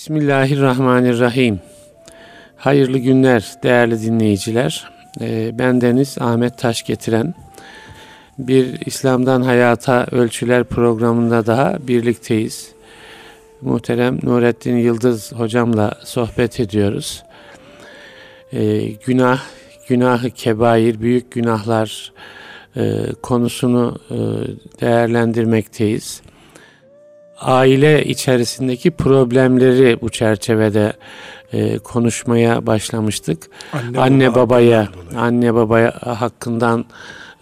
Bismillahirrahmanirrahim. Hayırlı günler değerli dinleyiciler. Ee, ben Deniz Ahmet Taş getiren bir İslam'dan Hayata Ölçüler programında daha birlikteyiz. Muhterem Nurettin Yıldız hocamla sohbet ediyoruz. Ee, günah, günahı kebair, büyük günahlar e, konusunu e, değerlendirmekteyiz aile içerisindeki problemleri bu çerçevede e, konuşmaya başlamıştık. Anne, anne baba babaya, anne babaya hakkından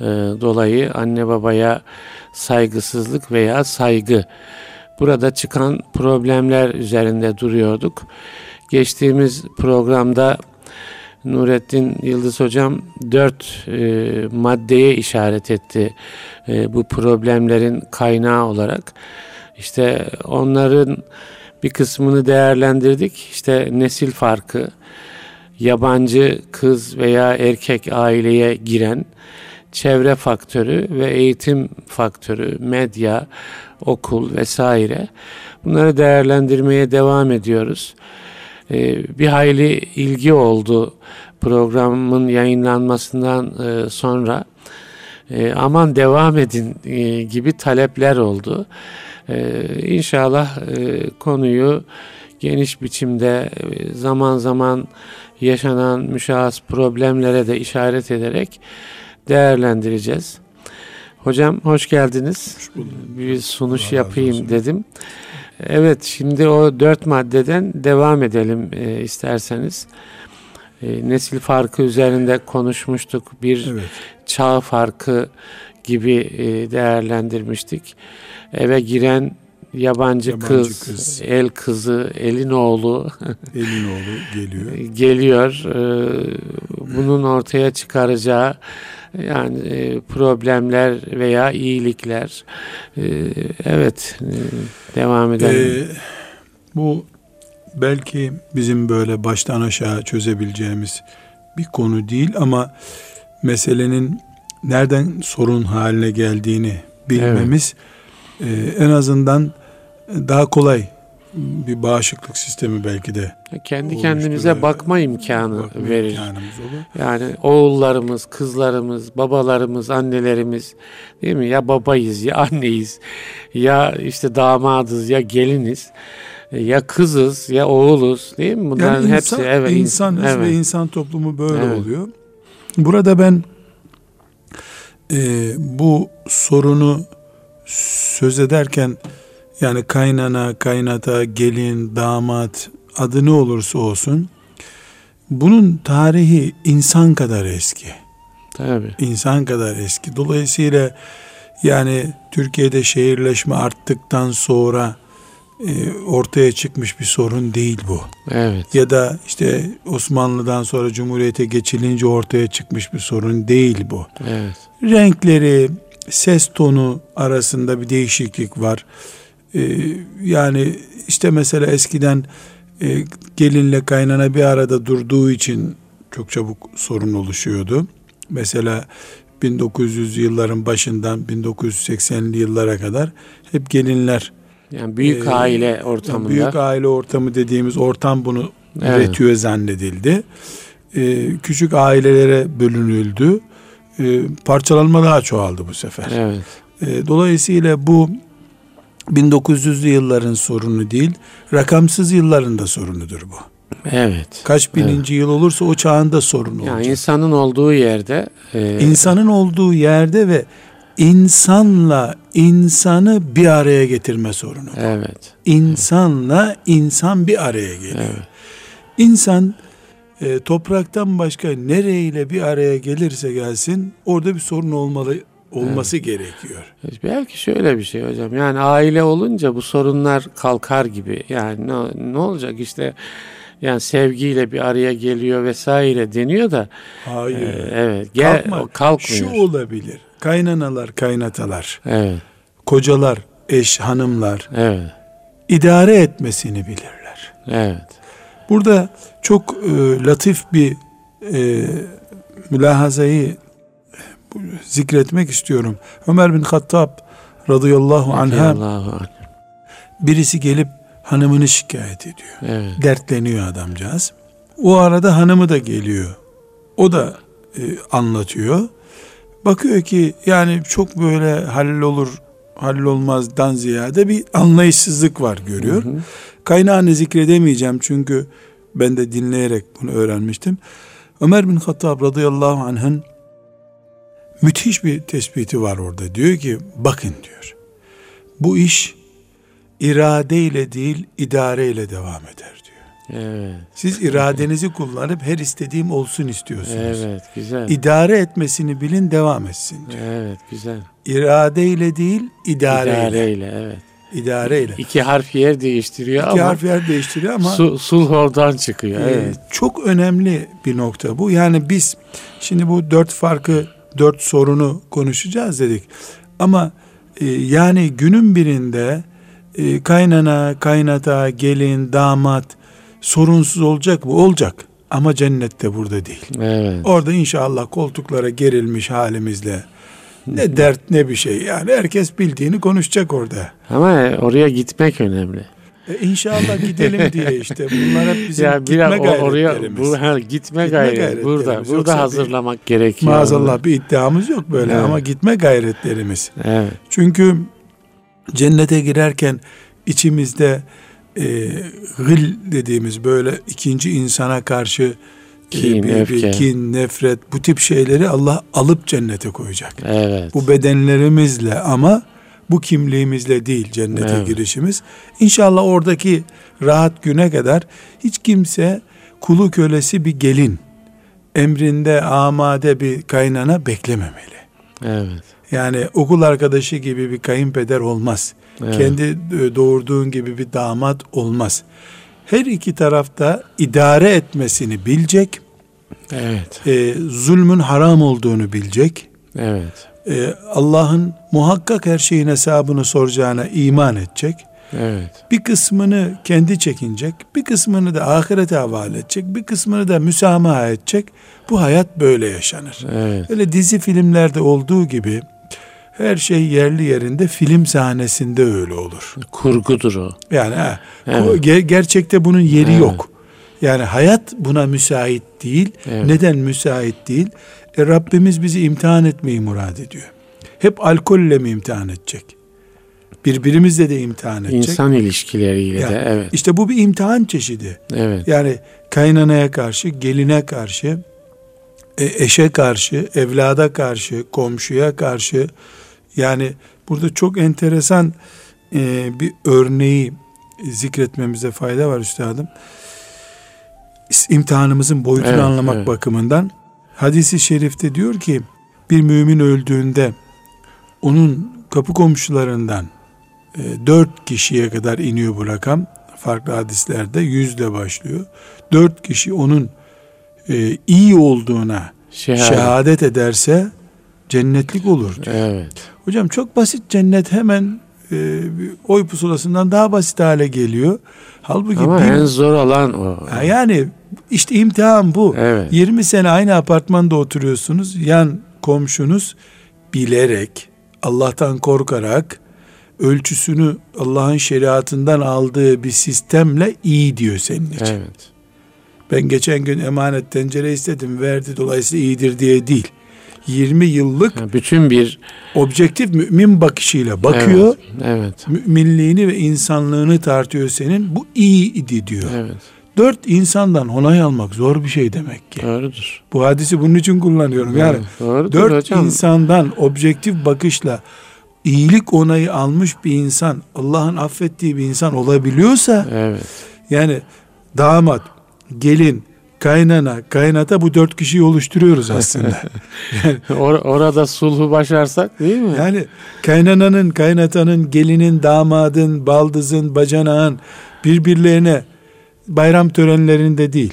e, dolayı anne babaya saygısızlık veya saygı. Burada çıkan problemler üzerinde duruyorduk. Geçtiğimiz programda Nurettin Yıldız Hocam dört e, maddeye işaret etti e, bu problemlerin kaynağı olarak. İşte onların bir kısmını değerlendirdik. İşte nesil farkı, yabancı kız veya erkek aileye giren çevre faktörü ve eğitim faktörü, medya, okul vesaire. Bunları değerlendirmeye devam ediyoruz. Ee, bir hayli ilgi oldu programın yayınlanmasından e, sonra. E, aman devam edin e, gibi talepler oldu. Ee, inşallah e, konuyu geniş biçimde e, zaman zaman yaşanan müşahhas problemlere de işaret ederek değerlendireceğiz. Hocam hoş geldiniz. Hoş bulduk. Bir sunuş Allah yapayım dedim. Evet şimdi o dört maddeden devam edelim e, isterseniz. E, nesil farkı üzerinde konuşmuştuk. Bir evet. çağ farkı gibi e, değerlendirmiştik eve giren yabancı, yabancı kız, kız, el kızı, elin oğlu, elin oğlu geliyor. geliyor. Ee, bunun ortaya çıkaracağı yani e, problemler veya iyilikler. Ee, evet, e, devam edelim. Ee, bu belki bizim böyle baştan aşağı çözebileceğimiz bir konu değil ama meselenin nereden sorun haline geldiğini bilmemiz evet e, en azından daha kolay bir bağışıklık sistemi belki de. Kendi kendimize bakma imkanı bakma verir. Olur. Yani oğullarımız, kızlarımız, babalarımız, annelerimiz değil mi? Ya babayız ya anneyiz ya işte damadız ya geliniz ya kızız ya oğuluz değil mi? Bunların yani insan, hepsi evet insanız evet. ve insan toplumu böyle evet. oluyor. Burada ben e, bu sorunu söz ederken yani kaynana, kaynata, gelin, damat adı ne olursa olsun bunun tarihi insan kadar eski. Tabii. İnsan kadar eski. Dolayısıyla yani Türkiye'de şehirleşme arttıktan sonra e, ortaya çıkmış bir sorun değil bu. Evet. Ya da işte Osmanlı'dan sonra Cumhuriyete geçilince ortaya çıkmış bir sorun değil bu. Evet. Renkleri, ses tonu arasında bir değişiklik var. Ee, yani işte mesela eskiden e, gelinle kaynana bir arada durduğu için çok çabuk sorun oluşuyordu. Mesela 1900 yılların başından 1980'li yıllara kadar hep gelinler yani büyük e, aile ortamında büyük aile ortamı dediğimiz ortam bunu evet. üretiyor zannedildi. E, küçük ailelere bölünüldü e, parçalanma daha çoğaldı bu sefer. Evet. E, dolayısıyla bu 1900'lü yılların sorunu değil, rakamsız yılların da sorunudur bu. Evet. Kaç bininci evet. yıl olursa o çağında sorun yani olacak. Yani insanın olduğu yerde. E... İnsanın olduğu yerde ve insanla insanı bir araya getirme sorunu. Evet. İnsanla insan bir araya geliyor. Evet. İnsan e, topraktan başka nereyle bir araya gelirse gelsin orada bir sorun olmalı olması evet. gerekiyor. Belki şöyle bir şey hocam. Yani aile olunca bu sorunlar kalkar gibi. Yani ne, ne olacak işte yani sevgiyle bir araya geliyor vesaire deniyor da. Hayır. E, evet. Gel, Kalkma. kalkmıyor. Şu olabilir. Kaynanalar, kaynatalar. Evet. Kocalar, eş, hanımlar. Evet. idare etmesini bilirler. Evet. Burada çok e, latif bir e, mülahazayı zikretmek istiyorum. Ömer bin Hattab radıyallahu anh'a birisi gelip hanımını şikayet ediyor. Evet. Dertleniyor adamcağız. O arada hanımı da geliyor. O da e, anlatıyor. Bakıyor ki yani çok böyle hallolur hallolmazdan ziyade bir anlayışsızlık var görüyor. Hı hı. Kaynağını zikredemeyeceğim çünkü ben de dinleyerek bunu öğrenmiştim. Ömer bin Hattab radıyallahu anh'ın müthiş bir tespiti var orada. Diyor ki bakın diyor. Bu iş iradeyle değil idareyle devam eder. Evet. Siz iradenizi kullanıp her istediğim olsun istiyorsunuz. Evet, güzel. İdare etmesini bilin, devam etsin diyor. Evet, güzel. İradeyle değil, idareyle. İdareyle, evet. İdareyle. İki harf yer değiştiriyor İki ama. harf yer değiştiriyor ama. Su, sulh oradan çıkıyor. E, evet. Çok önemli bir nokta bu. Yani biz şimdi bu dört farkı, dört sorunu konuşacağız dedik. Ama e, yani günün birinde e, kaynana, kaynata, gelin, damat sorunsuz olacak mı? Olacak. Ama cennette burada değil. Evet. Orada inşallah koltuklara gerilmiş halimizle ne dert ne bir şey. Yani herkes bildiğini konuşacak orada. Ama oraya gitmek önemli. E inşallah gidelim diye işte. Bunlar hep bizim ya gitme gayretlerimiz. Oraya, bu, ha, gitme, gitme gayret. Burada, burada hazırlamak bir, gerekiyor. Maazallah bir iddiamız yok böyle evet. ama gitme gayretlerimiz. Evet. Çünkü cennete girerken içimizde e, gıl dediğimiz böyle ikinci insana karşı e, kin, bir, bir kin, nefret bu tip şeyleri Allah alıp cennete koyacak. Evet. Bu bedenlerimizle ama bu kimliğimizle değil cennete evet. girişimiz. İnşallah oradaki rahat güne kadar hiç kimse kulu kölesi bir gelin emrinde amade bir kaynana beklememeli. Evet. Yani okul arkadaşı gibi bir kayınpeder olmaz. Evet. Kendi doğurduğun gibi bir damat olmaz. Her iki tarafta idare etmesini bilecek. Evet. E, zulmün haram olduğunu bilecek. Evet. E, Allah'ın muhakkak her şeyin hesabını soracağına iman edecek. Evet. Bir kısmını kendi çekinecek, bir kısmını da ahirete havale edecek, bir kısmını da müsamaha edecek. Bu hayat böyle yaşanır. Evet. Öyle dizi filmlerde olduğu gibi her şey yerli yerinde film sahnesinde öyle olur. Kurgudur o. Yani ha, evet. ger- gerçekte bunun yeri evet. yok. Yani hayat buna müsait değil. Evet. Neden müsait değil? E, Rabbimiz bizi imtihan etmeyi murad ediyor. Hep alkolle mi imtihan edecek? Birbirimizle de imtihan edecek. İnsan ilişkileriyle yani, de evet. İşte bu bir imtihan çeşidi. Evet. Yani kaynanaya karşı, geline karşı, e, eşe karşı, evlada karşı, komşuya karşı, yani burada çok enteresan e, bir örneği zikretmemize fayda var üstadım. İmtihanımızın boyutunu evet, anlamak evet. bakımından hadisi şerifte diyor ki bir mümin öldüğünde onun kapı komşularından e, dört kişiye kadar iniyor bu rakam. Farklı hadislerde yüzle başlıyor. Dört kişi onun e, iyi olduğuna şehadet, şehadet ederse cennetlik olur diyor. Evet. Hocam çok basit cennet hemen e, oy pusulasından daha basit hale geliyor. Halbuki Ama bir, en zor olan o. Yani işte imtihan bu. Evet. 20 sene aynı apartmanda oturuyorsunuz. Yan komşunuz bilerek, Allah'tan korkarak ölçüsünü Allah'ın şeriatından aldığı bir sistemle iyi diyor senin için. Evet. Ben geçen gün emanet tencere istedim verdi dolayısıyla iyidir diye değil. 20 yıllık yani bütün bir objektif mümin bakışıyla bakıyor. Evet, evet. Müminliğini ve insanlığını tartıyor senin. Bu iyi idi diyor. Evet. Dört insandan onay almak zor bir şey demek ki. Doğrudur. Bu hadisi bunun için kullanıyorum. Yani Doğrudur dört hocam. insandan objektif bakışla iyilik onayı almış bir insan, Allah'ın affettiği bir insan olabiliyorsa, evet. yani damat, gelin, kaynana, kaynata bu dört kişiyi oluşturuyoruz aslında. yani, Or- orada sulhu başarsak değil mi? Yani kaynananın, kaynatanın, gelinin, damadın, baldızın, bacanağın birbirlerine bayram törenlerinde değil,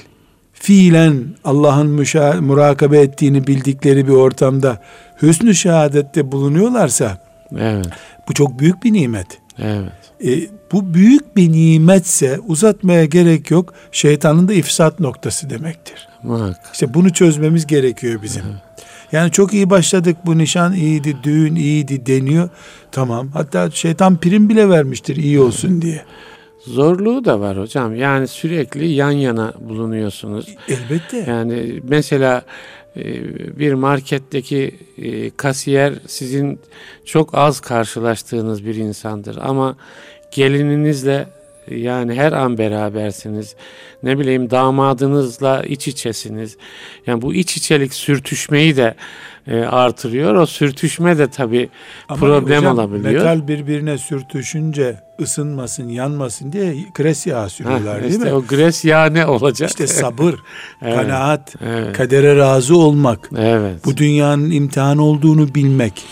fiilen Allah'ın müşa- murakabe ettiğini bildikleri bir ortamda hüsnü şehadette bulunuyorlarsa evet. bu çok büyük bir nimet. Evet. E, bu büyük bir nimetse uzatmaya gerek yok. Şeytanın da ifsat noktası demektir. Muhakkak. İşte bunu çözmemiz gerekiyor bizim. Yani çok iyi başladık bu nişan iyiydi, düğün iyiydi deniyor. Tamam. Hatta şeytan prim bile vermiştir iyi olsun diye. Zorluğu da var hocam. Yani sürekli yan yana bulunuyorsunuz. Elbette. Yani mesela e, bir marketteki e, kasiyer sizin çok az karşılaştığınız bir insandır ama gelininizle yani her an berabersiniz. Ne bileyim damadınızla iç içesiniz. Yani bu iç içelik sürtüşmeyi de e, artırıyor. O sürtüşme de tabii problem hocam, olabiliyor. Metal birbirine sürtüşünce ısınmasın, yanmasın diye gres yağı sürüyorlar Heh, değil mi? O gres yağı ne olacak? İşte sabır, evet, kanaat, evet. kadere razı olmak. Evet. Bu dünyanın imtihan olduğunu bilmek.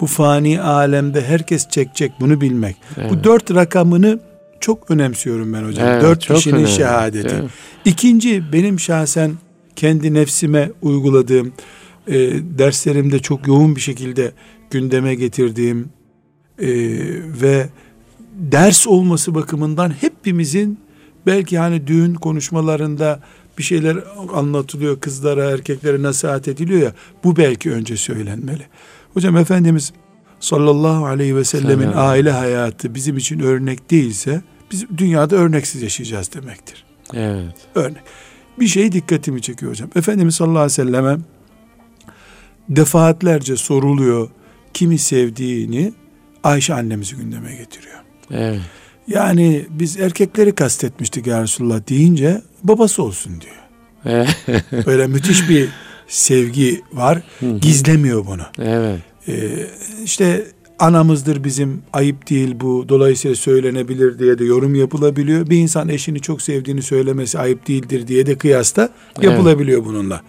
Bu fani alemde herkes çekecek bunu bilmek. Evet. Bu dört rakamını çok önemsiyorum ben hocam. Evet, Dört kişinin önemli. şehadeti. İkinci benim şahsen kendi nefsime uyguladığım e, derslerimde çok yoğun bir şekilde gündeme getirdiğim e, ve ders olması bakımından hepimizin belki hani düğün konuşmalarında bir şeyler anlatılıyor kızlara erkeklere nasihat ediliyor ya bu belki önce söylenmeli. Hocam Efendimiz sallallahu aleyhi ve sellemin Selam. aile hayatı bizim için örnek değilse biz dünyada örneksiz yaşayacağız demektir. Evet. Örnek. Bir şey dikkatimi çekiyor hocam. Efendimiz sallallahu aleyhi ve selleme defaatlerce soruluyor kimi sevdiğini Ayşe annemizi gündeme getiriyor. Evet. Yani biz erkekleri kastetmiştik ya Resulullah deyince babası olsun diyor. Böyle müthiş bir sevgi var. Gizlemiyor bunu. Evet. Ee, işte anamızdır bizim ayıp değil bu dolayısıyla söylenebilir diye de yorum yapılabiliyor. Bir insan eşini çok sevdiğini söylemesi ayıp değildir diye de kıyasta yapılabiliyor evet. bununla.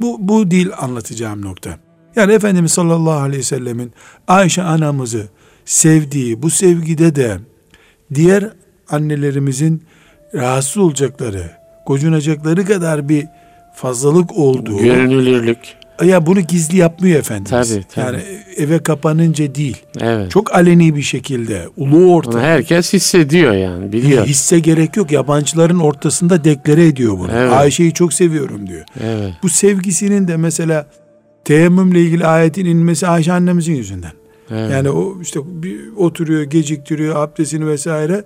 Bu, bu değil anlatacağım nokta. Yani Efendimiz sallallahu aleyhi ve sellemin Ayşe anamızı sevdiği bu sevgide de diğer annelerimizin rahatsız olacakları, gocunacakları kadar bir fazlalık olduğu. Görünülürlük. Ya bunu gizli yapmıyor Efendimiz. Tabii, tabii. Yani eve kapanınca değil. Evet. Çok aleni bir şekilde, ulu orta. herkes hissediyor yani, biliyor. Hisse gerek yok. Yabancıların ortasında deklare ediyor bunu. Evet. Ayşe'yi çok seviyorum diyor. Evet. Bu sevgisinin de mesela teyemmümle ilgili ayetin inmesi Ayşe annemizin yüzünden. Evet. Yani o işte bir oturuyor, geciktiriyor abdestini vesaire.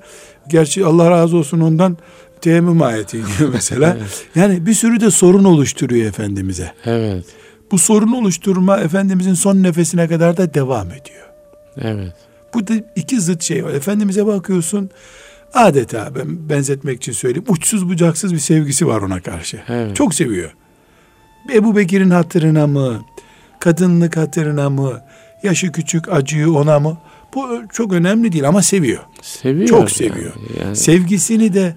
Gerçi Allah razı olsun ondan teyemmüm ayeti iniyor mesela. evet. Yani bir sürü de sorun oluşturuyor Efendimiz'e. Evet. Bu sorun oluşturma Efendimiz'in son nefesine kadar da devam ediyor. Evet. Bu da iki zıt şey var. Efendimiz'e bakıyorsun adeta ben benzetmek için söyleyeyim uçsuz bucaksız bir sevgisi var ona karşı. Evet. Çok seviyor. Ebu Bekir'in hatırına mı, kadınlık hatırına mı, yaşı küçük acıyor ona mı? Bu çok önemli değil ama seviyor. Seviyor. Çok seviyor. Yani. Sevgisini de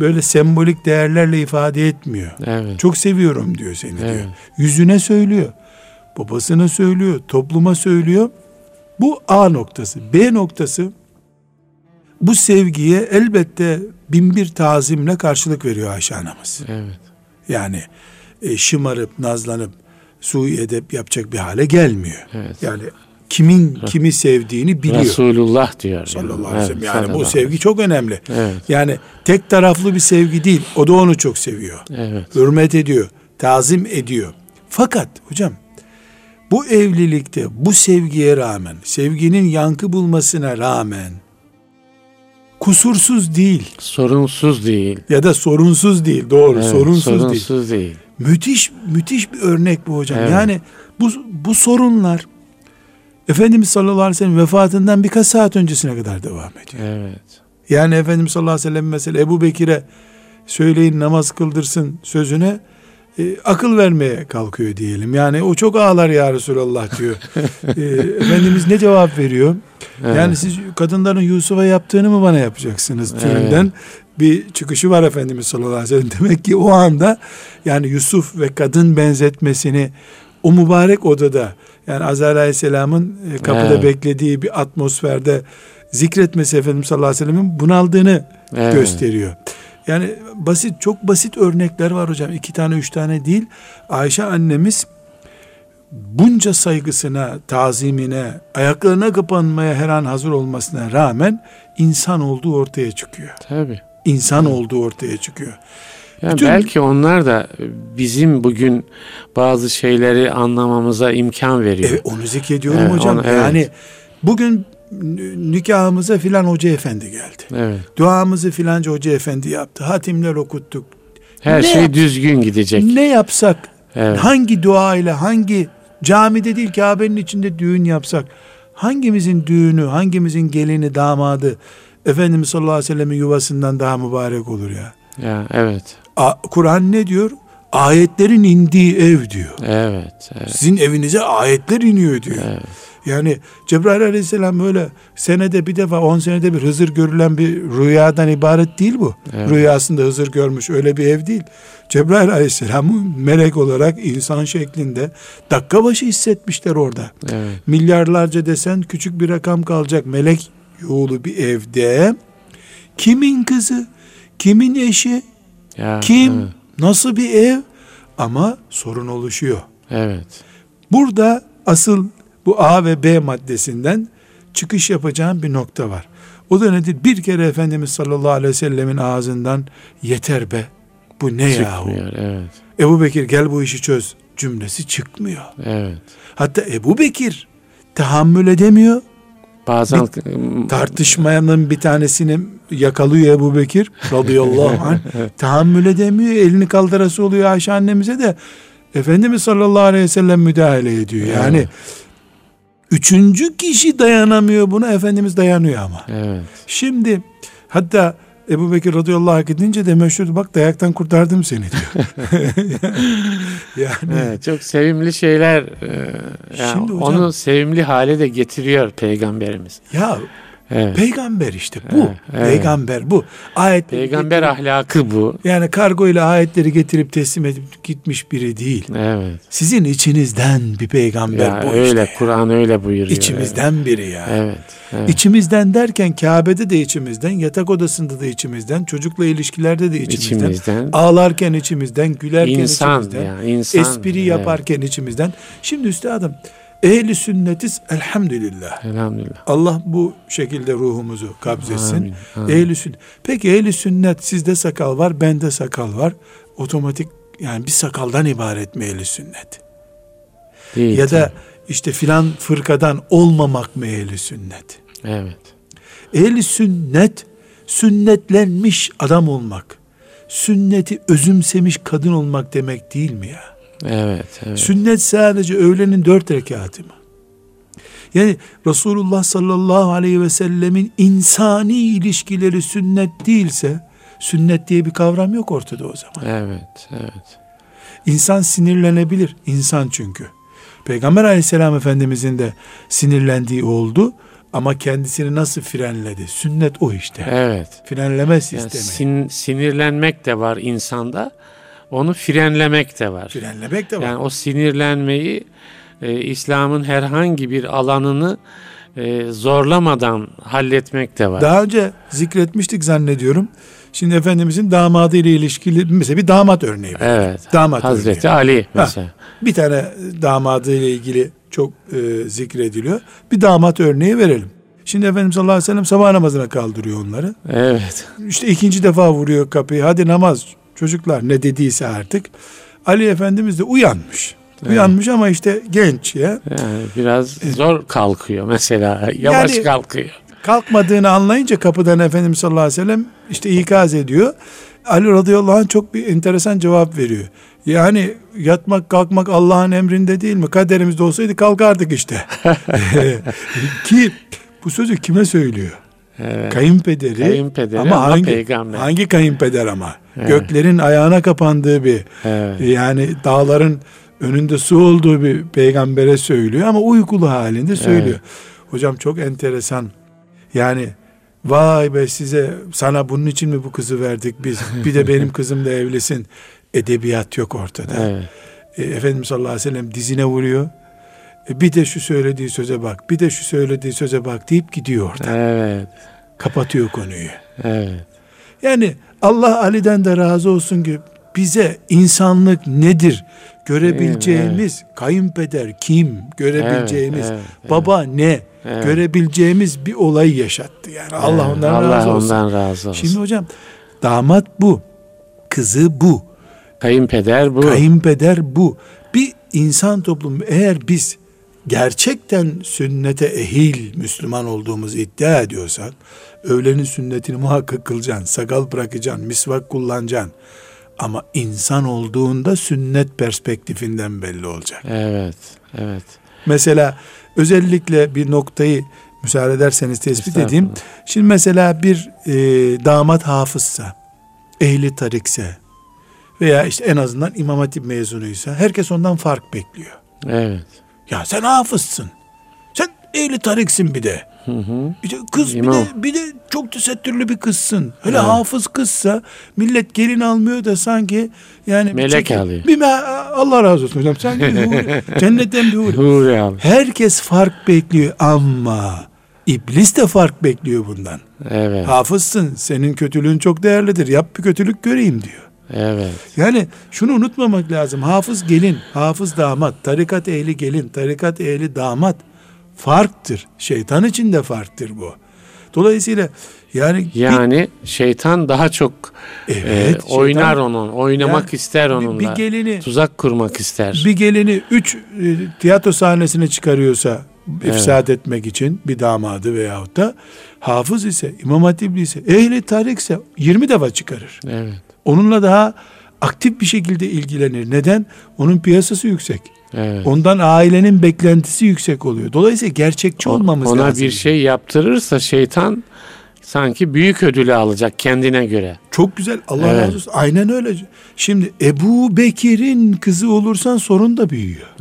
böyle sembolik değerlerle ifade etmiyor. Evet. Çok seviyorum diyor seni evet. diyor. Yüzüne söylüyor. Babasına söylüyor, topluma söylüyor. Bu A noktası. B noktası bu sevgiye elbette bin bir tazimle karşılık veriyor Ayşe anamız. Evet. Yani e, şımarıp nazlanıp sui edep yapacak bir hale gelmiyor. Evet. Yani kimin kimi sevdiğini biliyor. Resulullah diyor. Sallallahu aleyhi ve sellem. Yani bu sevgi çok önemli. Evet. Yani tek taraflı bir sevgi değil. O da onu çok seviyor. Evet. Hürmet ediyor. Tazim ediyor. Fakat hocam bu evlilikte bu sevgiye rağmen, sevginin yankı bulmasına rağmen kusursuz değil. Sorunsuz değil. Ya da sorunsuz değil. Doğru. Evet, sorunsuz, sorunsuz değil. değil. Müthiş müthiş bir örnek bu hocam. Evet. Yani bu bu sorunlar Efendimiz sallallahu aleyhi ve sellem vefatından birkaç saat öncesine kadar devam ediyor. Evet. Yani Efendimiz sallallahu aleyhi ve sellem mesela Ebu Bekir'e söyleyin namaz kıldırsın sözüne e, akıl vermeye kalkıyor diyelim. Yani o çok ağlar ya Resulallah diyor. e, Efendimiz ne cevap veriyor? Evet. Yani siz kadınların Yusuf'a yaptığını mı bana yapacaksınız türünden evet. bir çıkışı var Efendimiz sallallahu aleyhi ve sellem. Demek ki o anda yani Yusuf ve kadın benzetmesini o mübarek odada yani Azrail Aleyhisselam'ın e, kapıda evet. beklediği bir atmosferde zikretmesi Efendimiz sallallahu aleyhi ve sellem'in bunaldığını evet. gösteriyor. Yani basit çok basit örnekler var hocam. iki tane üç tane değil. Ayşe annemiz bunca saygısına, tazimine, ayaklarına kapanmaya her an hazır olmasına rağmen insan olduğu ortaya çıkıyor. Tabii. İnsan olduğu ortaya çıkıyor. Yani Bütün... belki onlar da bizim bugün bazı şeyleri anlamamıza imkan veriyor. Evet, onu zikrediyorum evet, hocam. Onu, evet. Yani bugün nikahımıza filan hoca efendi geldi. Evet. Duamızı filanca hoca efendi yaptı. Hatimler okuttuk. Her ne şey yap- düzgün gidecek. Ne yapsak? Evet. Hangi dua ile hangi camide değil Kabe'nin içinde düğün yapsak hangimizin düğünü, hangimizin gelini, damadı Efendimiz sallallahu aleyhi ve sellemin yuvasından daha mübarek olur ya. Ya evet. Kur'an ne diyor? Ayetlerin indiği ev diyor. Evet, evet. Sizin evinize ayetler iniyor diyor. Evet. Yani Cebrail aleyhisselam böyle senede bir defa on senede bir Hızır görülen bir rüyadan ibaret değil bu. Evet. Rüyasında Hızır görmüş öyle bir ev değil. Cebrail aleyhisselamı melek olarak insan şeklinde dakika başı hissetmişler orada. Evet. Milyarlarca desen küçük bir rakam kalacak melek yoğulu bir evde kimin kızı, kimin eşi, ya, kim, evet. nasıl bir ev ama sorun oluşuyor. Evet. Burada asıl bu A ve B maddesinden çıkış yapacağım bir nokta var. O da nedir? Bir kere Efendimiz sallallahu aleyhi ve sellemin ağzından yeter be bu ne yahu? Evet. Ebu Bekir gel bu işi çöz cümlesi çıkmıyor. Evet. Hatta Ebu Bekir tahammül edemiyor. Bazen bir tartışmayanın bir tanesini yakalıyor Ebu Bekir radıyallahu anh. Tahammül edemiyor. Elini kaldırası oluyor Ayşe annemize de Efendimiz sallallahu aleyhi ve sellem müdahale ediyor. Yani evet. üçüncü kişi dayanamıyor buna Efendimiz dayanıyor ama. Evet. Şimdi hatta Ebu Bekir radıyallahu anh gidince de meşhur bak dayaktan kurtardım seni diyor. yani evet, çok sevimli şeyler e, yani Şimdi hocam, onu sevimli hale de getiriyor peygamberimiz. Ya Evet. Peygamber işte bu. Evet. Peygamber bu. Ayet Peygamber getirip, ahlakı bu. Yani kargo ile ayetleri getirip teslim edip gitmiş biri değil. Evet. Sizin içinizden bir peygamber ya, bu öyle, işte. Kur'an öyle buyuruyor. İçimizden evet. biri ya. Evet, evet. İçimizden derken Kabe'de de içimizden, yatak odasında da içimizden, çocukla ilişkilerde de içimizden, içimizden. ağlarken içimizden, gülerken insan içimizden, ya, insan, espri yaparken evet. içimizden. Şimdi üstadım Ehli sünnetiz elhamdülillah. Elhamdülillah. Allah bu şekilde ruhumuzu kabzetsin. Amin, amin. Ehli sünnet. Peki ehli sünnet sizde sakal var, bende sakal var. Otomatik yani bir sakaldan ibaret mi ehli sünnet? Değil, ya da işte filan fırkadan olmamak mı ehli sünnet? Evet. Ehli sünnet sünnetlenmiş adam olmak, sünneti özümsemiş kadın olmak demek değil mi ya? Evet, evet. Sünnet sadece öğlenin dört rekatı mı? Yani Resulullah sallallahu aleyhi ve sellemin insani ilişkileri sünnet değilse sünnet diye bir kavram yok ortada o zaman. Evet, evet. İnsan sinirlenebilir. insan çünkü. Peygamber aleyhisselam efendimizin de sinirlendiği oldu. Ama kendisini nasıl frenledi? Sünnet o işte. Evet. Frenleme sistemi. Yani sin, sinirlenmek de var insanda onu frenlemek de var. Frenlemek de var. Yani o sinirlenmeyi e, İslam'ın herhangi bir alanını e, zorlamadan halletmek de var. Daha önce zikretmiştik zannediyorum. Şimdi Efendimizin damadı ile ilişkili mesela bir damat örneği var. Evet. Damat Hazreti örneği. Ali mesela. Ha, bir tane damadı ile ilgili çok e, zikrediliyor. Bir damat örneği verelim. Şimdi Efendimiz sallallahu aleyhi ve sellem sabah namazına kaldırıyor onları. Evet. İşte ikinci defa vuruyor kapıyı. Hadi namaz Çocuklar ne dediyse artık. Ali Efendimiz de uyanmış. Evet. Uyanmış ama işte genç ya. Yani biraz zor kalkıyor mesela. Yavaş yani, kalkıyor. Kalkmadığını anlayınca kapıdan Efendimiz sallallahu aleyhi ve sellem işte ikaz ediyor. Ali radıyallahu anh çok bir enteresan cevap veriyor. Yani yatmak kalkmak Allah'ın emrinde değil mi? Kaderimizde olsaydı kalkardık işte. Ki bu sözü kime söylüyor? Evet. Kayınpederi, kayınpederi ama, ama hangi, peygamber. hangi kayınpeder ama? Evet. Göklerin ayağına kapandığı bir evet. yani dağların önünde su olduğu bir peygambere söylüyor ama uykulu halinde söylüyor. Evet. Hocam çok enteresan. Yani vay be size sana bunun için mi bu kızı verdik biz? Bir de benim kızım da evlisin. Edebiyat yok ortada. Evet. E, Efendimiz sallallahu aleyhi ve sellem dizine vuruyor. E, bir de şu söylediği söze bak, bir de şu söylediği söze bak deyip gidiyor orada. Evet. Kapatıyor konuyu. Evet. Yani Allah Ali'den de razı olsun ki bize insanlık nedir görebileceğimiz evet. kayınpeder kim görebileceğimiz evet, evet, baba evet. ne evet. görebileceğimiz bir olay yaşattı yani evet, Allah ondan Allah razı olsun. ondan razı olsun. Şimdi hocam damat bu kızı bu kayınpeder bu kayınpeder bu bir insan toplumu eğer biz gerçekten sünnete ehil Müslüman olduğumuzu iddia ediyorsak öğlenin sünnetini muhakkak kılacaksın, sakal bırakacaksın, misvak kullanacaksın. Ama insan olduğunda sünnet perspektifinden belli olacak. Evet, evet. Mesela özellikle bir noktayı müsaade ederseniz tespit edeyim. Şimdi mesela bir e, damat hafızsa, ehli tarikse veya işte en azından İmam Hatip mezunuysa herkes ondan fark bekliyor. Evet. Ya sen hafızsın. Sen ehli tariksin bir de. Hı hı. Kız İmam. bir de, bir de çok tesettürlü bir kızsın. Öyle evet. hafız kızsa millet gelin almıyor da sanki yani melek alıyor. Bir me Allah razı olsun hocam. Sanki bir huri, cennetten bir huri. huri abi. Herkes fark bekliyor ama iblis de fark bekliyor bundan. Evet. Hafızsın. Senin kötülüğün çok değerlidir. Yap bir kötülük göreyim diyor. Evet. Yani şunu unutmamak lazım. Hafız gelin, hafız damat, tarikat ehli gelin, tarikat ehli damat farktır. Şeytan için de farktır bu. Dolayısıyla yani yani bir, şeytan daha çok evet, e, oynar şeytan, onun, oynamak yani, ister onunla. Bir, gelini tuzak kurmak ister. Bir gelini üç e, tiyatro sahnesine çıkarıyorsa ifsad evet. etmek için bir damadı veyahut da hafız ise, imam hatipli ise, ehli tarikse 20 defa çıkarır. Evet. Onunla daha aktif bir şekilde ilgilenir. Neden? Onun piyasası yüksek. Evet. Ondan ailenin beklentisi yüksek oluyor. Dolayısıyla gerçekçi olmamız ona lazım. Ona bir şey yaptırırsa şeytan sanki büyük ödülü alacak kendine göre. Çok güzel. Allah evet. razı olsun. Aynen öyle. Şimdi Ebu Bekir'in kızı olursan sorun da büyüyor.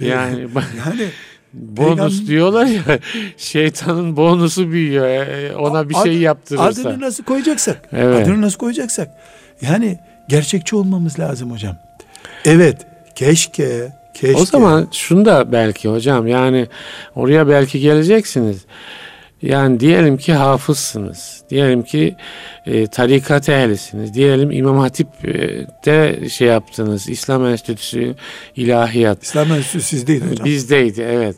yani yani bonus Peygamber... diyorlar ya şeytanın bonusu büyüyor e, ona bir şey Ad, şey yaptırırsa. Adını nasıl koyacaksak? Evet. Adını nasıl koyacaksak? Yani gerçekçi olmamız lazım hocam. Evet keşke keşke. O zaman şunu da belki hocam yani oraya belki geleceksiniz. Yani diyelim ki hafızsınız. Diyelim ki e, tarikat ehlisiniz. Diyelim İmam Hatip'te şey yaptınız. İslam Enstitüsü ilahiyat. İslam Enstitüsü sizdeydi hocam. Bizdeydi evet.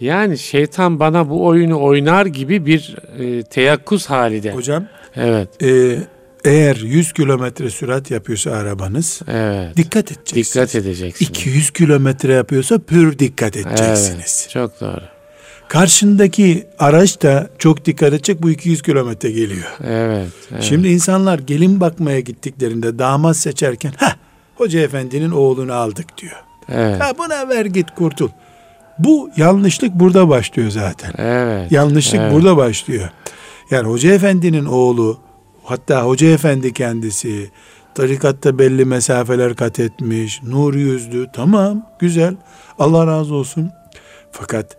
Yani şeytan bana bu oyunu oynar gibi bir e, teyakkuz halinde. Hocam. Evet. E, eğer 100 kilometre sürat yapıyorsa arabanız evet. dikkat edeceksiniz. Dikkat edeceksiniz. 200 kilometre yapıyorsa pür dikkat edeceksiniz. Evet, çok doğru. Karşındaki araç da çok dikkat edecek bu 200 kilometre geliyor. Evet, evet. Şimdi insanlar gelin bakmaya gittiklerinde damat seçerken ha hoca efendinin oğlunu aldık diyor. Evet. Ha buna ver git kurtul. Bu yanlışlık burada başlıyor zaten. Evet. Yanlışlık evet. burada başlıyor. Yani hoca efendinin oğlu hatta hoca efendi kendisi tarikatta belli mesafeler kat etmiş, nur yüzlü tamam güzel Allah razı olsun. Fakat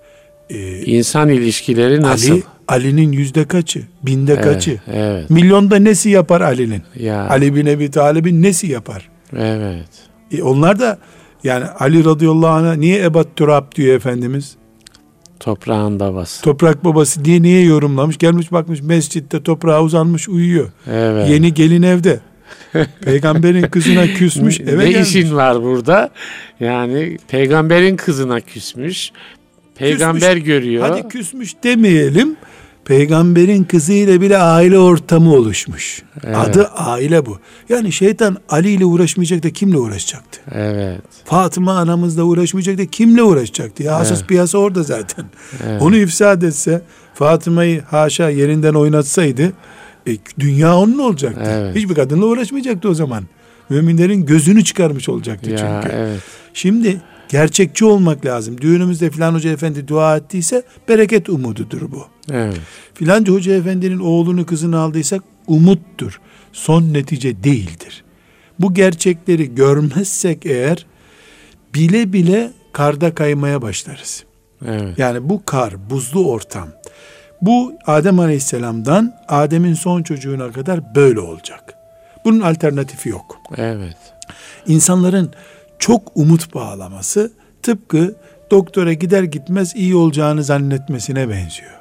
e, insan ilişkileri nasıl? Ali Ali'nin yüzde kaçı? Binde evet, kaçı? Evet. Milyonda nesi yapar Ali'nin? Ya. Ali bin Ebi Talib'in nesi yapar? Evet. E, onlar da yani Ali radıyallahu anh'a niye ebat turab diyor Efendimiz? Toprağın babası. Toprak babası diye niye yorumlamış? Gelmiş bakmış mescitte toprağa uzanmış uyuyor. Evet. Yeni gelin evde. Peygamberin kızına küsmüş eve ne gelmiş. Ne işin var burada? Yani peygamberin kızına küsmüş. Peygamber küsmüş, görüyor. Hadi küsmüş demeyelim. Peygamberin kızıyla bile aile ortamı oluşmuş. Evet. Adı aile bu. Yani şeytan Ali ile uğraşmayacak da kimle uğraşacaktı? Evet. Fatıma anamızla uğraşmayacak da kimle uğraşacaktı? Ya asas evet. piyasa orada zaten. Evet. Onu ifsad etse Fatıma'yı haşa yerinden oynatsaydı e, dünya onun olacaktı. Evet. Hiçbir kadınla uğraşmayacaktı o zaman. Müminlerin gözünü çıkarmış olacaktı ya, çünkü. Evet. Şimdi gerçekçi olmak lazım. Düğünümüzde filan hoca efendi dua ettiyse bereket umududur bu. Evet. Filanca hoca efendinin oğlunu kızını aldıysak umuttur. Son netice değildir. Bu gerçekleri görmezsek eğer bile bile karda kaymaya başlarız. Evet. Yani bu kar, buzlu ortam. Bu Adem Aleyhisselam'dan Adem'in son çocuğuna kadar böyle olacak. Bunun alternatifi yok. Evet. İnsanların çok umut bağlaması tıpkı doktora gider gitmez iyi olacağını zannetmesine benziyor.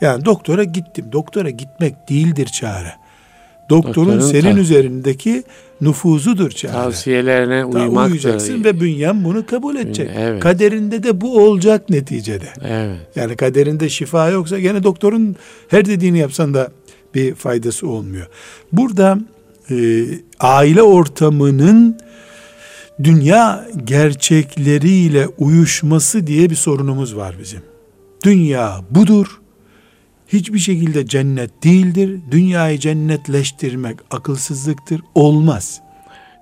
Yani doktora gittim. Doktora gitmek değildir çare. Doktorun, Doktorun senin üzerindeki nüfuzudur çare. Tavsiyelerine uymak. Uyacaksın ve bünyen bunu kabul edecek. Evet. Kaderinde de bu olacak neticede. Evet. Yani kaderinde şifa yoksa gene doktorun her dediğini yapsan da bir faydası olmuyor. Burada e, aile ortamının dünya gerçekleriyle uyuşması diye bir sorunumuz var bizim. Dünya budur. Hiçbir şekilde cennet değildir. Dünyayı cennetleştirmek akılsızlıktır. Olmaz.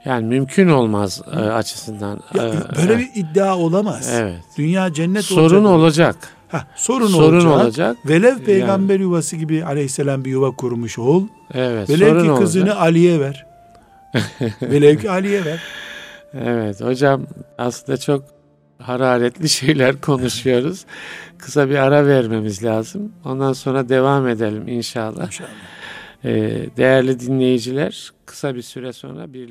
Yani mümkün olmaz e, açısından. Ya, E, böyle e, bir iddia olamaz. Evet. Dünya cennet sorun olacak. olacak. Heh, sorun, Sorun olacak. olacak. Velev peygamber yuvası gibi aleyhisselam bir yuva kurmuş ol. Evet. Velev ki kızını olacak. Ali'ye ver. Velev ki Ali'ye ver. Evet hocam aslında çok hararetli şeyler konuşuyoruz. Kısa bir ara vermemiz lazım. Ondan sonra devam edelim inşallah. İnşallah. Ee, değerli dinleyiciler kısa bir süre sonra birlikte